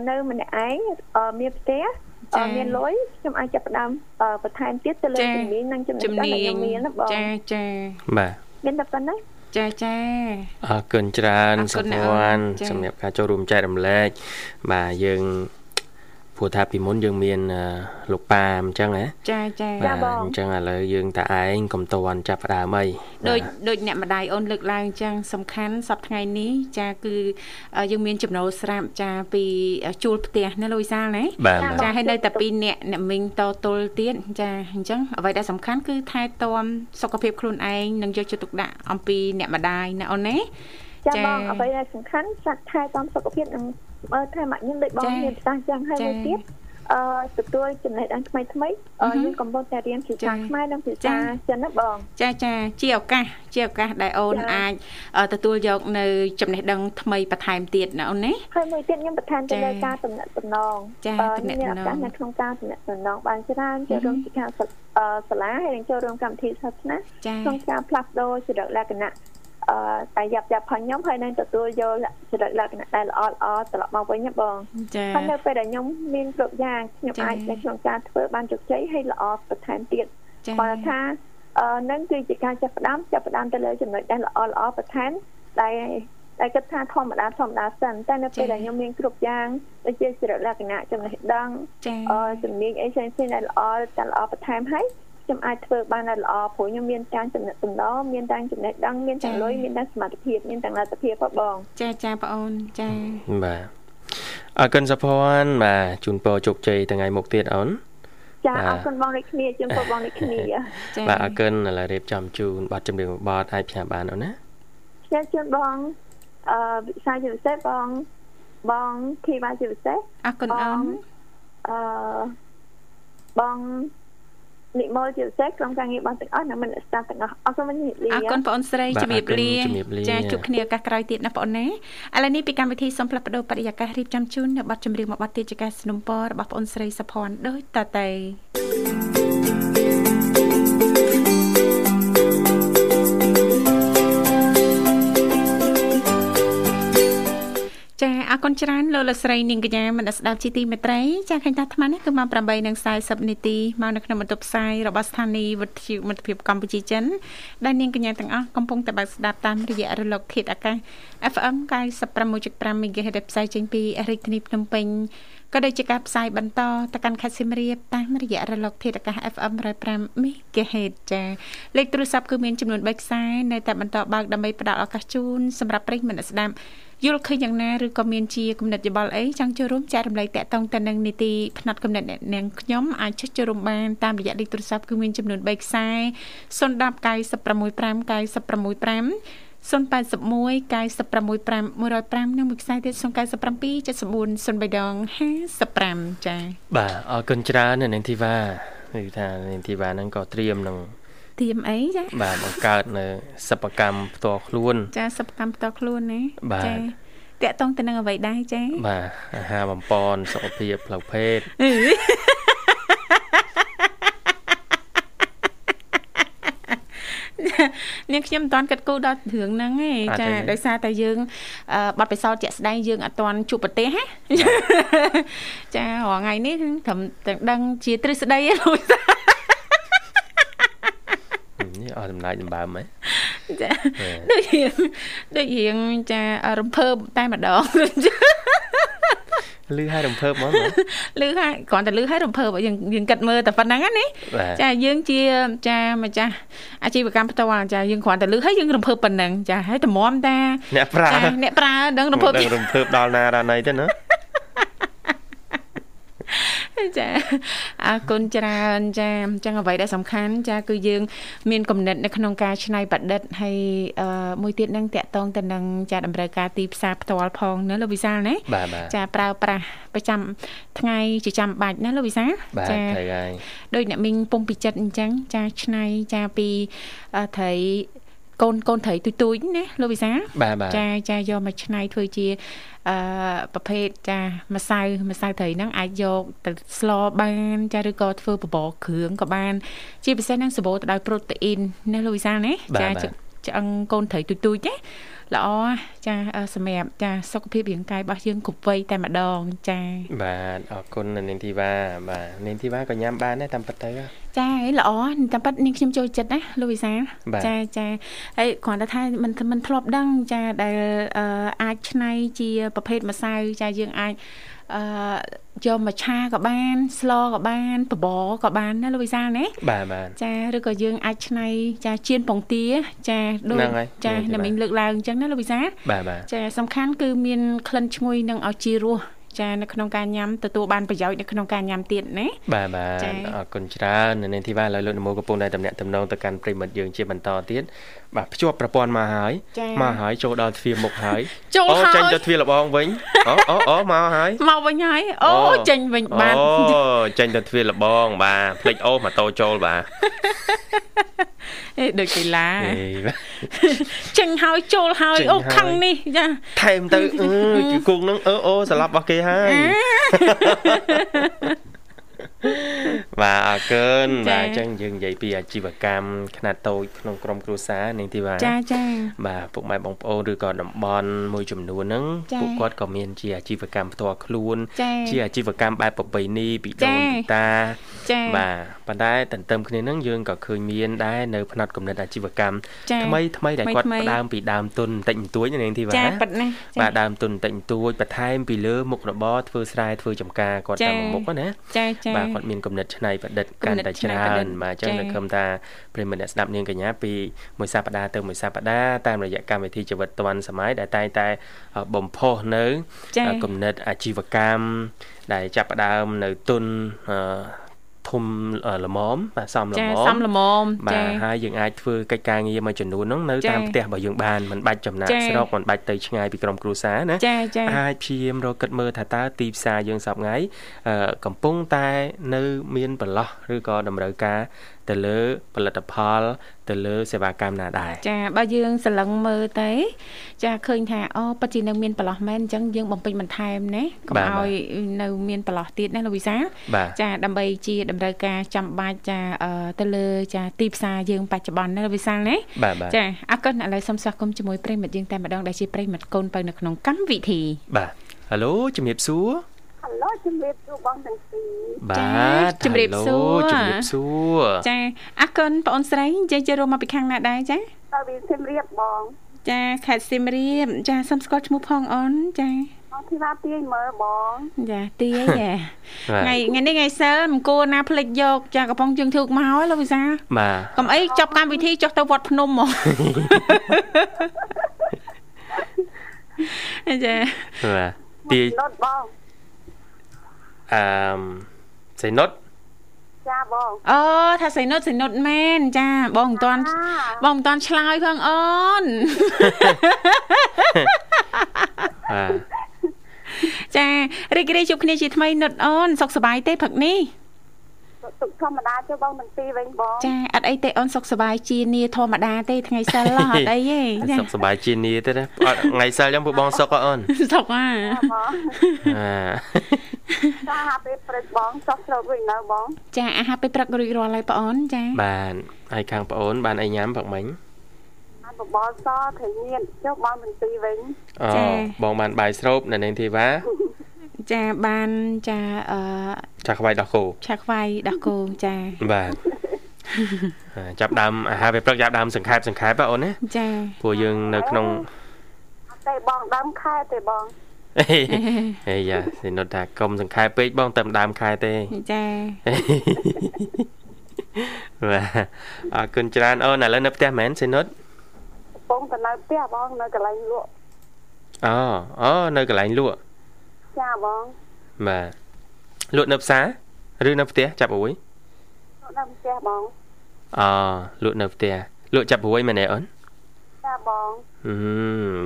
នៅម្នាក់ឯងអឺមានផ្ទះអឺមានលុយខ្ញុំអាចចាប់ផ្ដើមអឺបន្ថែមទៀតទៅលើជំនាញនិងចំណេះជំដឹងនាដែលញខ្ញុំមានណាបងចាចាបាទមានតែប៉ុណ្ណេះចាចាអរគុណច្រើនអរគុសុណភណា័អូនណ្ឌចា៎សម្រាប់ការចូលរួមចែករំលែកបាទយើង ព្រោះថាពីមុនយើងមានអឺលោកប៉ាអញ្ចឹងណាចាចាចាបងអញ្ចឹងឥឡូវយើងតែឯងកុំតន់ចាប់ផ្ដើមអីដូចបាទដូចអ្នកម្ដាយអូនលើកឡើងអញ្ចឹងសំខាន់សប្តាហ៍ថ្ងៃនេះចាគឺអឺយើងមានចំណូលស្រាប់ចាពីជួលផ្ទះណាលោកវិសាលណាបាទចា៎បាទចាហើយនៅតែពីរអ្នកអ្នកមីងតទល់ទៀតចាអញ្ចឹងអ្វីដែលសំខាន់គឺថែទាំសុខភាពខ្លួនឯងនិងយកចិត្តទុកដាក់អំពីអ្នកម្ដាយណាអូនណាចាចា៎បងអ្វីដែលសំខាន់សាក់ថែទាំសុខភាពនិង មើលថែម៉ាក់ខ្ញុំដូចបងចា៎មានប្រសាសន៍ចឹងហើយចា៎មួយទៀតអឺទទួលចំណេះដឹងថ្មីថ្មីអឺអឺហឹមយើងកំពុងតែរៀនភាចា៎សាខ្មែរនិងភាចា៎សាចិនណាបង ចាចាជាឱកាសជាឱកាសដែលអូនចា៎អាចអឺទទួលយកនៅចំណេះដឹងថ្មីបន្ថែមទៀតណាអូនណាហើយមួយទៀតខ្ញុំបន្ថែមទៅចា៎លើការតំណាក់តំណងចា៎អឺទំនាក់មានទំឱនងកាសនៅក្នុងការតំណាក់តំណងបានច្រើនចូលរួមសិក្ខាសាអឺសាលាហើយនឹងចូលរួមកម្មវិធីសាសនាចាក្នុងការផ្លាស់ប្ដូរចរិតលក្ខណៈអឺ តែយ៉ាប់យ៉ាប់ផងខ្ញុំហើយនឹងទទួលយកចរិតលក្ខណៈដែលល្អល្អត្រឡប់មកវិញណាបងចាហើយនៅពេលដែលខ្ញុំមានគ្រប់យ៉ាងខ្ញុំចា៎អាចនៅក្នុងការធ្វើបានជោគជ័យហើយល្អបន្ថែមទៀតចាគាត់ថាអឺនឹងគឺជាការចាប់ផ្ដើមចាប់ផ្ដើមទៅលើចំណុចដែលល្អល្អបន្ថែមដែលដែលគិតថាធម្មតាធម្មតាសិនតែនៅពេលដែលខ្ញុំមានគ្រប់យ៉ាងដូចជាចរិតលក្ខណៈចំណេះដឹងចាអឺជំនាញអីផ្សេងៗដែលល្អតែល្អបន្ថែមហើយ ខ្ញុំអាចធ្វើបានដែលល្អព្រោះខ្ញុំមានការចំណេះតំណមានទាំងចំណេះដឹងមានទាំងលុយមានទាំងសមត្ថភាពមានទាំងលទ្ធភាពផងបង ចាចាបងអូនចាបាទអរគុណសុភ័ណ្ឌបាទជូនពរជោគជ័យថ្ងៃមុខទៀតអូនចាបាទអរគុណបងដូចគ្នាជូនពរបងដូចគ្នាចាបាទអរគុណឥឡូវរៀបចំជូនប័ណ្ណចម្រៀងមួយបទអាចផ្សាយបានអូនណាខ្ញុំជូនបងអឺវិសាជាពិសេសបងបងធីវ៉ាជាពិសេសអរគុណអូនអឺបង និមលជាពិសេសក្រុមការងារបងទាំងអស់និងមិនស្តាប់ទាំងអស់អរគុណមិនលា អរគុណបងអូនស្រី បាទ ជំរាបលា អរគុណជំរាបលា ចាជួបគ្នាឱកាសក្រោយទៀតណាបងអូនណាឥឡូវនេះពីកម្មវិធីសូមផ្លាស់ប្ដូរបរិយាកាសរៀបចំជូននៅប័ណ្ណចម្រៀងមួយប័ណ្ណទៀតជាការสนับสนุนរបស់បងអូនស្រីសុភ័ណ្ឌដូចតទៅ ចាអរគុណច្រើនលោកលោកស្រីនាងកញ្ញាមនស្ដាប់ជីទីមេត្រីចាឃើញថាអាត្មានេះគឺម៉ោង8:40នាទីមកនៅក្នុងបន្ទប់ផ្សាយរបស់ស្ថានីយ៍វិទ្យុមិត្តភាពកម្ពុជាចិនដែលនាងកញ្ញាទាំងអស់កំពុងតែបើកស្ដាប់តាមរយៈរលកធាតុអាកាស FM 96.5 MHz ដែលផ្សាយចេញពីរាជធានីភ្នំពេញក៏ដូចជាការផ្សាយបន្តទៅកាន់ខេត្តសៀមរាបតាមរយៈរលកធាតុអាកាស FM 105 MHz ចាលេខទូរស័ព្ទគឺមានចំនួន3ខ្សែនៅតែបន្តបើកដើម្បីផ្ដល់ឱកាសជូនសម្រាប់ប្រិយមិត្តអ្នកស្ដាប់ យល់ឃើញយ៉ាងណាឬក៏មានជាគំនិតយោបល់អីចង់ចូលរួមចែករំលែកតាក់ទងទៅនឹងនីតិផ្នែកគំនិតអ្នកនាងខ្ញុំអាចចុចចូលរួមបានតាមរយៈលេខទូរស័ព្ទគឺមានចំនួន3ខ្សែ010 965 965 081 965 105និងមួយខ្សែទៀត097 74 03ដង55ចា៎បាទអរគុណច្រើននៅនាងធីវ៉ាគឺថានាងធីវ៉ាហ្នឹងក៏ត្រៀមនឹង ទៀមអីចា៎បាទបង្កើតនៅសិប្បកម្មផ្ទាល់ខ្លួន ចាសិប្បកម្មផ្ទាល់ខ្លួនណាបាទចាតាក់ទងទៅនឹងអ្វីដែរចា៎បាទអាហារបំពន់សុខភាពផ្លូវភេទអឺនាងខ្ញុំមិនតាន់គិតគូរដល់រឿងហ្នឹងទេចាដោយសារតែយើងអឺបាត់បិសោតជាក់ស្ដែងយើងអត់តាន់ជួបប្រទេសណាចារាល់ថ្ងៃនេះត្រឹមតែដឹងជាទ្រឹស្ដីឯងលោកនេះ អស់ដំណើរដំបើមហ៎ចាដូចរៀងដូចរៀងចារំភើបតែម្ដងលឺឲ្យរំភើបហ្មងលឺហើយគ្រាន់តែលឺហើយរំភើបយើងយើងគិតមើលតែប៉ុណ្្នឹងណាបាទចាយើងជាចាម្ចាស់អាជីវកម្មផ្ទាល់ចាយើងគ្រាន់តែលឺហើយយើងរំភើបប៉ុណ្ណឹងចាហើយតម្រាំតាអ្នកប្រើចាអ្នកប្រើដឹងរំភើបដឹងរំភើបដល់ណាដល់ណីទៅណា ចាអរគុណច្រើនចាអញ្ចឹងអ្វីដែលសំខាន់ចា គឺយើង មានគំនិតនៅក្នុងការច្នៃប្រឌិតហើយអឺមួយទៀតនឹងតាក់ទងទៅនឹងចាតម្រូវការទីផ្សារផ្ទាល់ផងណាលោកវិសាលណាបាទបាទចាប្រើប្រាស់ប្រចាំថ្ងៃជាចាំបាច់ណាលោកវិសាលបាទត្រូវហើយដូចអ្នកមីងពុំពីចិត្តអញ្ចឹងចាឆ្នៃចាពីអឺត្រី កូនកូនត្រីទុយទុយណាលោកវិសាបាទបាទចាចាយកមកឆ្នៃធ្វើជាអឺប្រភេទចាម្សៅម្សៅត្រីហ្នឹងអាចយកទៅស្លបានចាឬក៏ធ្វើបបរគ្រឿងក៏បាន ជាពិសេសហ្នឹងសម្បូរទៅដោយប្រូតេអ៊ីនណាលោកវិសាណាចាឆ្អឹងកូនត្រីទុយទុយណាល្អ ចាសម្រាប់ចាសុខភាពរាងកាយរបស់យើងគ្រប់វ័យតែម្ដងចា បាទអរគុណនាងធីវ៉ាបាទនាងធីវ៉ាក៏ញ៉ាំបានដែរតាមពិតទៅ ចាល្អតាមពិតនាងខ្ញុំចូលចិត្តណាលោកវិសាចាចាហើយគ្រាន់តែថាมันมันធ្លាប់ដឹងចាដែលអាចឆ្នៃជាប្រភេទម្សៅចាយើងអាចអឺយកមកឆាក៏បាន ស្លក៏បានបបរក៏បានណាលោកវិសាលណា បាទបាទ ចាឬក៏យើងអាចឆ្នៃចាជៀនពងទា ចាដូចចាតែមិញលើកឡើងអញ្ចឹងណាលោកវិសាល បាទបាទចាសំខាន់គឺមានក្លិនឈ្ងុយនិងឲ្យជារសចានៅក្នុងការញ៉ាំទទួលបានប្រយោជន៍នៅក្នុងការញ៉ាំទៀតណាបាទបាទអរគុណច្រើននៅនាងធីវ៉ាឡើយលោកនមោកំពុងតែតំណាក់តំណងទៅកាន់ប្រិមិត្តយើងជាបន្តទៀតបាទភ្ជាប់ប្រព័ន្ធមកហើយមកហើយចូលដល់ទ្វារមុខហើយអូចេញទៅទ្វារលបងវិញអូអូអូមកហើយមកវិញហើយអូចេញវិញបានអូចេញទៅទ្វារលបង បាទភ្លេចអូម៉ូតូចូលបាទ អេដូចកីឡាចេញហើយចូលហើយអូខឹងនេះចាថែមទៅអឺជគង់នឹងអឺអូស្លាប់របស់គេហើយបាទអរគុណបាទអញ្ចឹងយើងនិយាយពីអាជីវកម្មខ្នាតតូចក្នុងក្រុមគ្រួសារនាងធីវ៉ាចាចាបាទពុកម៉ែបងប្អូនឬក៏តំបន់មួយចំនួនហ្នឹងពួកគាត់ក៏មានជាអាជីវកម្មផ្ទាល់ខ្លួន ជាអាជីវកម្មបែបប្រពៃណីពីដូនពីតាចាបាទប៉ុន្តែតន្ទឹមគ្នាហ្នឹងយើងក៏ឃើញមានដែរនៅផ្នែកកំណត់អាជីវកម្មថ្មីថ្មីដែលគាត់ផ្ដើមពីដើមទុនបន្តិចបន្តួចនាងធីវ៉ាចាប៉ិតណាបាទដើមទុនបន្តិចបន្តួចបន្ថែមពីលើមុខរបរធ្វើស្រែធ្វើចំការគាត់តាមមុខណាចាចាបាទគាត់មានគំនិតច្នៃប្រឌិតកាន់តែច្រើនបាទអញ្ចឹងនៅខំថាប្រិមត្តអ្នកស្ដាប់នាងកញ្ញាពីមួយសប្ដាហ៍ទៅមួយសប្ដាហ៍តាមរយៈកម្មវិធីជីវិតឌွန်សម័យដែលតែងតែបំផុសនៅគំនិតអាជីវកម្មដែលចាប់ផ្ដើមនៅទុន ធំល្មមបាទសំល្មមចាសំល្មមបាទហើយយើងអាចធ្វើកិច្ចការងារមួយចំនួនហ្នឹងនៅតាមផ្ទះរបស់យើងបានមិនបាច់ចំណាក់ស្រុកមិនបាច់ទៅឆ្ងាយពីក្រុមគ្រួសារណាចាចាអាចព្យាយាមរកគិតមើលថាតើទីផ្សារយើងសប្ងៃកំពុងតែនៅមានប្រឡោះឬក៏តម្រូវការ ទៅលើផលិតផល ទៅលើសេវាកម្មណាដែរចាបើយើងសឡឹងមើលទៅ ចាឃើញថាអូពិតជានៅមានប្រឡោះមែនអញ្ចឹងយើងបំពេញបន្ថែមណាកុំឲ្យនៅមានប្រឡោះទៀតណាលោកវិសាចាដើម្បីជាតម្រូវការចាំបាច់ចាទៅលើចាទីផ្សារយើងបច្ចុប្បន្នណាលោកវិសាលណាចាអរគុណឥឡូវសូមស្វាគមន៍ជាមួយប្រិមិត្តយើងតែម្ដងដែលជាប្រិមិត្តកូនបើនៅក្នុងកម្មវិធីបាទហៅឡូជំរាបសួរហៅ ឡូជំរាបសួរបងទាំងពីរបាទជំរាបសួរជំរាបសួរចាអរគុណបងអូនស្រីនិយាយជារួមមកពីខាងណាដែរចាតើវាសៀមរាបបង ចាខេត្តសៀមរាបចាសូមស្គាល់ឈ្មោះផងអូនចាបងធីវ៉ាទាយមើលបងចាទាយចាថ្ងៃថ្ងៃនេះថ្ងៃសិលមិនគួរណាភ្លេចយក ចាកំប៉ុងជើងធូកមកហើយលោកវិសាបាទកុំអីចប់កម្មវិធីចុះទៅវត្តភ្នំហ្មងចាបាទទាយណុតបង អឺសៃនុតចាបងអូថាសៃនុតសៃនុតមែនចាបងមិនតាន់បងមិនតាន់ឆ្លើយផងអូនបាទចារីករាយជួបគ្នាជាថ្មីនុតអូនសុខសប្បាយទេព្រឹកនេះ ទុកធម្មតាចុះបងទាំងពីរវិញបងចាអត់អីទេអូនសុខសប្បាយជានីធម្មតាទេថ្ងៃសិលអត់អីទេចាសុខសប្បាយជានីទេណាអត់ថ្ងៃសិលចឹងពួកបងសុខអត់អូនសុខហ่าបងអាចាហាពេលព្រឹកបងចុះស្រោតវិញនៅបង ចាអាហារពេលព្រឹករួចរាល់ហើយបងអូនចាបាទហើយខាងប្អូនបានអីញ៉ាំព្រឹកមិញអាបបរសត្រីញៀនចុះបងទាំងពីរវិញអូបងបានបាយស្រូបនៅនាងធីវ៉ា ចាបានចាអឺចាខ្វាយដោះគោឆាខ្វាយដោះគោចាបាទចាប់ដើមអាហារពេលព្រឹកចាប់ដើមសង្ខេបសង្ខេបបងអូនណាចាព្រោះយើងនៅក្នុងអត់ទេបងដើមខែទេបងហេយ៉ាសិនុតថាកុំសង្ខេបពេកបងតែដើមខែទេចាបាទអរគុណច្រើនអូនឥឡូវនៅផ្ទះមែនសិនុតកំពុងតែនៅផ្ទះបងនៅកន្លែងលក់អូអូនៅកន្លែងលក់ ចាបងបាទលក់នៅផ្សារឬនៅផ្ទះចាប់រួយលក់នៅផ្ទះបងអូលក់នៅផ្ទះលក់ចាប់រួយមែនទេអូនចាបងអឺ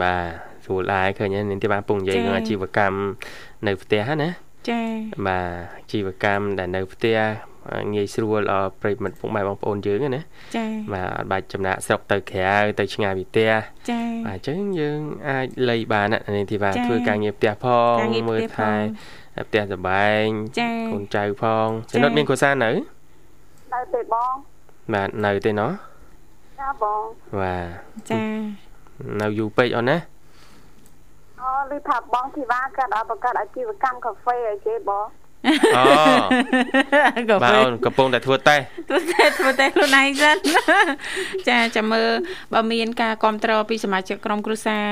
បាទស្រួលដែរឃើញហើយនាងទីបានពងនិយាយនឹងអាជីវកម្មនៅផ្ទះណាចាបាទអាជីវកម្មដែលនៅផ្ទះ ងាយស្រួលដល់ប្រិមិត្តពុកម៉ែបងប្អូនយើងណាចា៎បាទអត់បាច់ចំណាក់ស្រុកទៅក្រៅទៅឆ្ងាយពីផ្ទះចា៎បាទអញ្ចឹងយើងអាចលៃបានណានាងធីវ៉ាចា៎ធ្វើការងារផ្ទះផងការងារផ្ទះមើលផងថែផ្ទះសម្បែងចា៎កូនចៅផងចា៎ចំណុចមានគ្រួសារនៅនៅទេបងបាទនៅទេណោះចាបងបាទចា៎នៅយូរពេកអូនណាអូឮថាបងធីវ៉ាកើតដល់បង្កើតអាជីវកម្មកាហ្វេឲ្យគេបង អូក៏បាទពេលអូនកំពុងតែធ្វើតេស្តធ្វើតែធ្វើតែខ្លួនឯងសិនចាចាំមើលបើមានការគ្រប់គ្រងពីសមាជិកក្រុមគ្រួសារ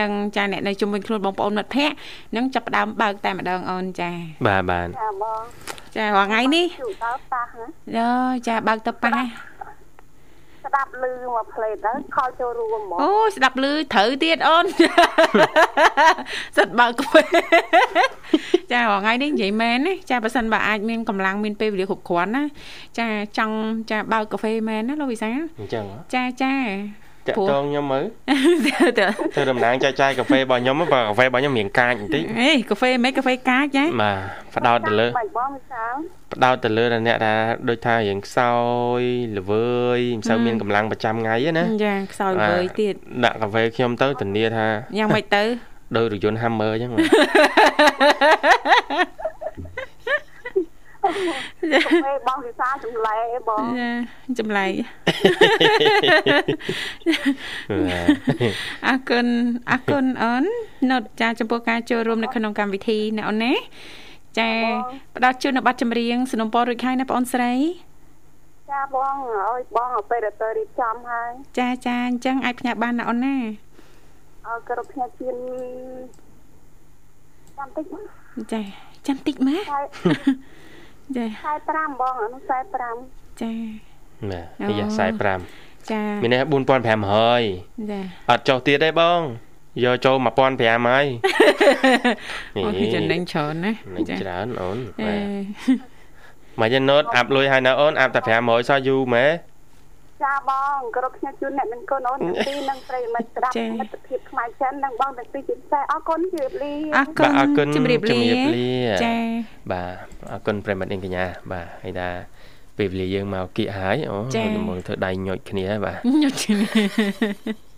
និងចាអ្នកនៅជុំវិញខ្លួនបងប្អូនមិត្តភ័ក្តិនឹងចាប់ផ្ដើមបើកតែម្ដងអូនចាបាទបាទចាបងចារាល់ថ្ងៃនេះជួបដល់ប៉ះណាយោចាបើកទៅប៉ះ ស្ដាប់ឮមកផ្លេតទៅខលចូលរួមហ្មងអូស្ដាប់ឮត្រូវទៀតអូនសិតបើកកាហ្វេចារាល់ថ្ងៃនេះនិយាយមែនណាចាបើសិនបើអាចមានកម្លាំងមានពេលវេលាគ្រប់គ្រាន់ណាចាចង់ចាបើកកាហ្វេមែនណាលោកវិសាលអញ្ចឹងហ៎ចាចាតាក់ព្រោះតងខ្ញុំមើលទៅធ្វើតំណាងចែកចាយកាហ្វេរបស់ខ្ញុំបើកាហ្វេរបស់ខ្ញុំរៀងកាចបន្តិចអេកាហ្វេមិនកាហ្វេកាចចាបាទផ្ដោតទៅលើបាច់បងមិនសាល ផ្ដោតទៅលើអ្នកថាដូចថារៀងខ្សោយល្វើយមិនសូវមានកម្លាំងប្រចាំថ្ងៃទេណាចាខ្សោយវើយទៀតដាក់កាហ្វេខ្ញុំទៅធានាថាយ៉ាងម៉េចទៅដោយរថយន្ត Hammer អញ្ចឹងពេលបងវិសាលចម្លែកបងចាចម្លែកបាទអរគុណអរគុណអូនណុតចាចំពោះការចូលរួមនៅក្នុងកម្មវិធីណាអូនណា ចាផ្ដល់ជូននៅប័ណ្ណចម្រៀងสนុំពររួចហើយណាបងអូនស្រីចាបងអើយបងឲ្យពេលទៅរៀបចំហើយចាចាអញ្ចឹងអាចផ្ញើបានណាអូនណាអើគ្រប់ផ្នែកជៀនចាំតិចបងចាចាំតិចម៉ាខែចាខែ5បងអានោះខែ5ចាបាទអូនេះ45ចាមានន័យថា4500ចាអត់ចុះទៀតទេបង យកចូល1500ហើយអូយចំណេញច្រើនណានេះច្រើនអូនអេបាទមកយណូតអាប់លុយហើយណាអូនអាប់តែ500សោះយូរម៉េចាបងគ្រប់ផ្នែកជូនអ្នកមានកូនអូនទាំងពីរនិងប្រិយមិត្តស្ដាប់មិត្តភាពខ្មែរចិននិងបងទាំងពីរជាពិសេសអរគុណជម្រាបលាអរគុបាទណអរគុណជំរាបលាជំរាបលាចាបាទអរគុណប្រិមត្តនាងកញ្ញាបាទហើយថាពេលវេលាយើងមកគៀកហើយអូចា៎ហើយមើលធ្វើដៃញុចគ្នាហើយបាទញត់ជំនា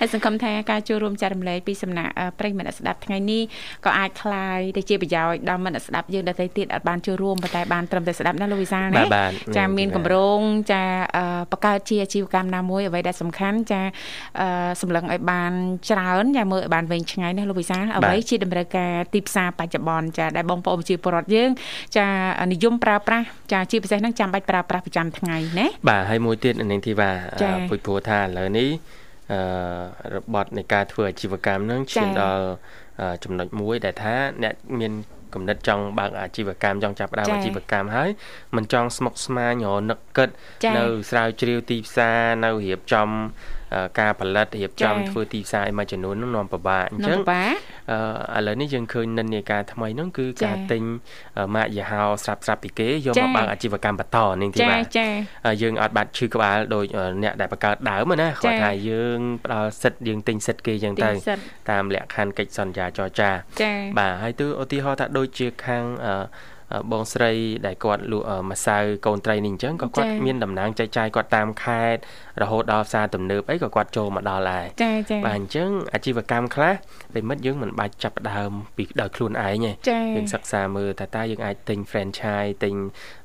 ហើយសង្ឃឹមថាការចូលរួមចែករំលែកពីសំណាក់អឺប្រិយមិត្តអ្នកស្ដាប់ថ្ងៃនេះក៏អាចคลายទៅជាប្រយោជន៍ដល់មិត្តអ្នកស្ដាប់យើងដទៃទៀតអត់បានចូលរួមប៉ុន្តែបានត្រឹមតែស្ដាប់ណាលោកវិសាលណា បាទបាទ ចា នេះ មាន បាទ កម្រងចាអឺបង្កើតជាអាជីវកម្មណាមួយអ្វីដែលសំខាន់ចាអឺសម្លឹងឲ្យបានច្រើនចាមើលឲ្យបានវែងឆ្ងាយណាលោកវិសាលអ្វីជាតម្រូវការទីផ្សារបច្ចុប្បន្នចាដែលបងប្អូនប្រជាពលរដ្ឋយើងចានិយមប្រើប្រាស់ចាជាពិសេសហ្នឹងចាំបាច់ប្រើប្រាស់ប្រចាំថ្ងៃណា បាទហើយមួយទៀតនាងធីវ៉ា ចា៎ អឺពុយព្រោះថាឥឡូវនេះអឺ របត់នៃការធ្វើអាជីវកម្មហ្នឹងឈានចា៎ដល់អឺចំណុចមួយដែលថាអ្នកមានគំនិតចង់បើកអាជីវកម្មចង់ចាប់ផ្ដើមចា៎អាជីវកម្មហើយមិនចង់ស្មុគស្មាញរនឹកគិតចា៎នៅស្រាវជ្រាវទីផ្សារនៅរៀបចំអឺ ការផលិតរៀបចំចា៎ធ្វើទីផ្សារឲ្យមួយចំនួនហ្នឹងនាំពិបាកអញ្នំចឹងបាអឺឥឡូវនេះយើងឃើញនិន្នាការថ្មីហ្នឹងគឺចា៎ការទិញអឺម៉ាកយីហោស្រាប់ស្រាប់ពីគេយកចា៎មកបើកអាជីវកម្មបន្តនាងធីចាវ៉ាចាហើយយើងអត់បាត់ឈឺក្បាលដោយអឺអ្នកដែលបង្កើតដើមណាចា៎គាត់ថាយើងផ្ដល់សិទ្ធិយើងទិញសិទ្ធិគេចឹងទីទៅសិតតាមលក្ខខណ្ឌកិច្ចសន្យាចរចាចាបាទហើយទៅឧទាហរណ៍ថាដូចជាខាងអឺអឺបងស្រីដែលគាត់លក់អឺម្សៅកូនត្រីនេះអញ្ចឹងក៏គាត់ចា៎មានតំណែងចែកចាយគាត់តាមខេត្ត រហូតដល់ផ្សារទំនើបអីក៏គាត់ចូលមកដល់ដែរចាចាបាទអញ្ចឹងអាជីវកម្មខ្លះប្រិមិត្តយើងមិនបាច់ចាប់ផ្ដើមពីដោយខ្លួនឯងទេចាយើងសិក្សាមើលថាតើយើងអាចទិញ franchise ទិញ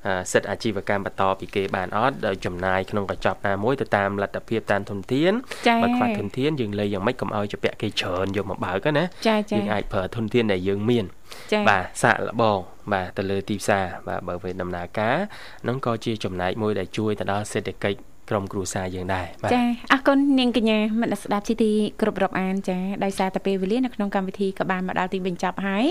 អឺសិទ្ធិអាជីវកម្មបន្តពីគេបានអត់ដោយចំណាយក្នុងកញ្ចប់ណាមួយទៅតាមលទ្ធភាពតាមធនធានចាបើខ្វះធនធានយើងលេយ៉ាងម៉េចកុំឲ្យជាពាក់គេច្រើនយកមកបើកណាចាចាយើងអាចប្រើធនធានដែលយើងមានចាបាទសាកល្បងបាទទៅលើទីផ្សារបាទបើវាដំណើរការហ្នឹងក៏ជាចំណែកមួយដែលជួយទៅដល់សេដ្ឋកិច្ច ក្រុមគ្រួសារយើងដែរបាទចាអរគុណនាងកញ្ញាមិត្តអ្នកស្ដាប់ជាទីគ្រប់រាប់អានចាដោយសារតែពេលវេលានៅក្នុងកម្មវិធីក៏បានមកដល់ទីបញ្ចប់ហើយ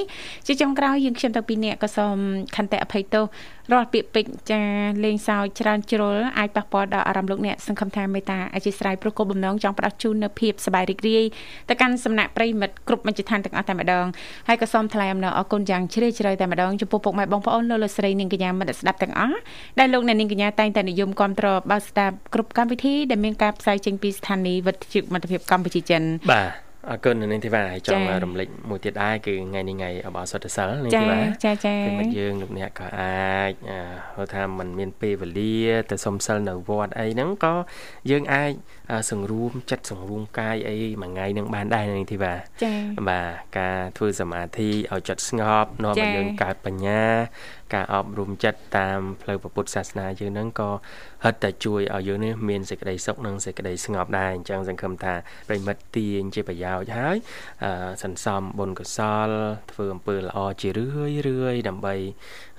ជាចុងក្រោយយើងខ្ញុំទាំងពីរនាក់ក៏សូមខន្តីអភ័យទោសរាល់ពាក្យពេចន៍ចាលេងសើចច្រើនជ្រុលអាចប៉ះពាល់ដល់អារម្មណ៍លោកអ្នកសង្ឃឹមថាមេត្តាអធិស្ឋានព្រោះគោលបំណងចង់ផ្ដល់ជូននូវភាពសប្បាយរីករាយទៅកាន់សំណាក់ប្រិយមិត្តគ្រប់មជ្ឈដ្ឋានទាំងអស់តែម្ដងហើយក៏សូមថ្លែងអំណរអគុណយ៉ាងជ្រាលជ្រៅតែម្ដងចំពោះពុកម៉ែបងប្អូនលោកលោកស្រីនាងកញ្ញាមិត្តអ្នកស្ដាប់ទាំងអស់ដែលលោកអ្នកនាងកញ្ញាតែងតែនិយមគ្រប់គ្រងបើកស្ដាប់គ្រប់កម្មវិធីដែលមានការផ្សាយចេញពីស្ថានីយ៍វិទ្យុមិត្តភាពកម្ពុជាចិនបាទអរគុណនាងធីវ៉ាហើយចង់ចា៎រំលេចមួយទៀតដែរគឺថ្ងៃនេះថ្ងៃអបអរសុទ្ធសិលនាងចាធីវ៉ាចាចាពេលមិត្តយើងលោកអ្នកក៏អាចអឺហៅថាมันមានពេលវេលាទៅសុំសិលនៅវត្តអីហ្នឹងក៏យើងអាចអឺសង្រួមចិត្តសង្រួមកាយអីមួយថ្ងៃហ្នឹងបានដែរនាងធីវ៉ាចាបាទការធ្វើសមាធិឲ្យចិត្តស្ងប់នាំឲ្យចា៎យើងកើតបញ្ញា ការអប់រំចិត្តតាមផ្លូវពុទ្ធសាសនាយើងហ្នឹងក៏ហិតតែជួយឲ្យយើងនេះមានសេចក្តីសុខនិងសេចក្តីស្ងប់ដែរអញ្ចឹងសង្ឃឹមថាប្រិមិត្តទាញជាប្រយោជន៍ហើយអឺសន្សំបុណ្យកុសល ធ្វើអំពើល្អជារឿយរឿយដើម្បី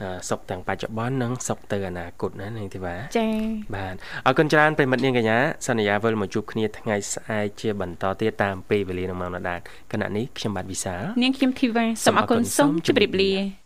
អឺសុខទាំងបច្ចុប្បន្ននិងសុខទៅអនាគតណានាងធីវ៉ាចាបាទអរគុណច្រើនប្រិមិត្តនាងកញ្ញាសន្យាវិលមកជួបគ្នាថ្ងៃស្អែកជាបន្តទៀតតាមពេលវេលានឹងម៉ោងដដែលគណៈនេះខ្ញុំបាទវិសាលនាងខ្ញុំធីវ៉ាសូមអរគុណសូមជម្រាបលា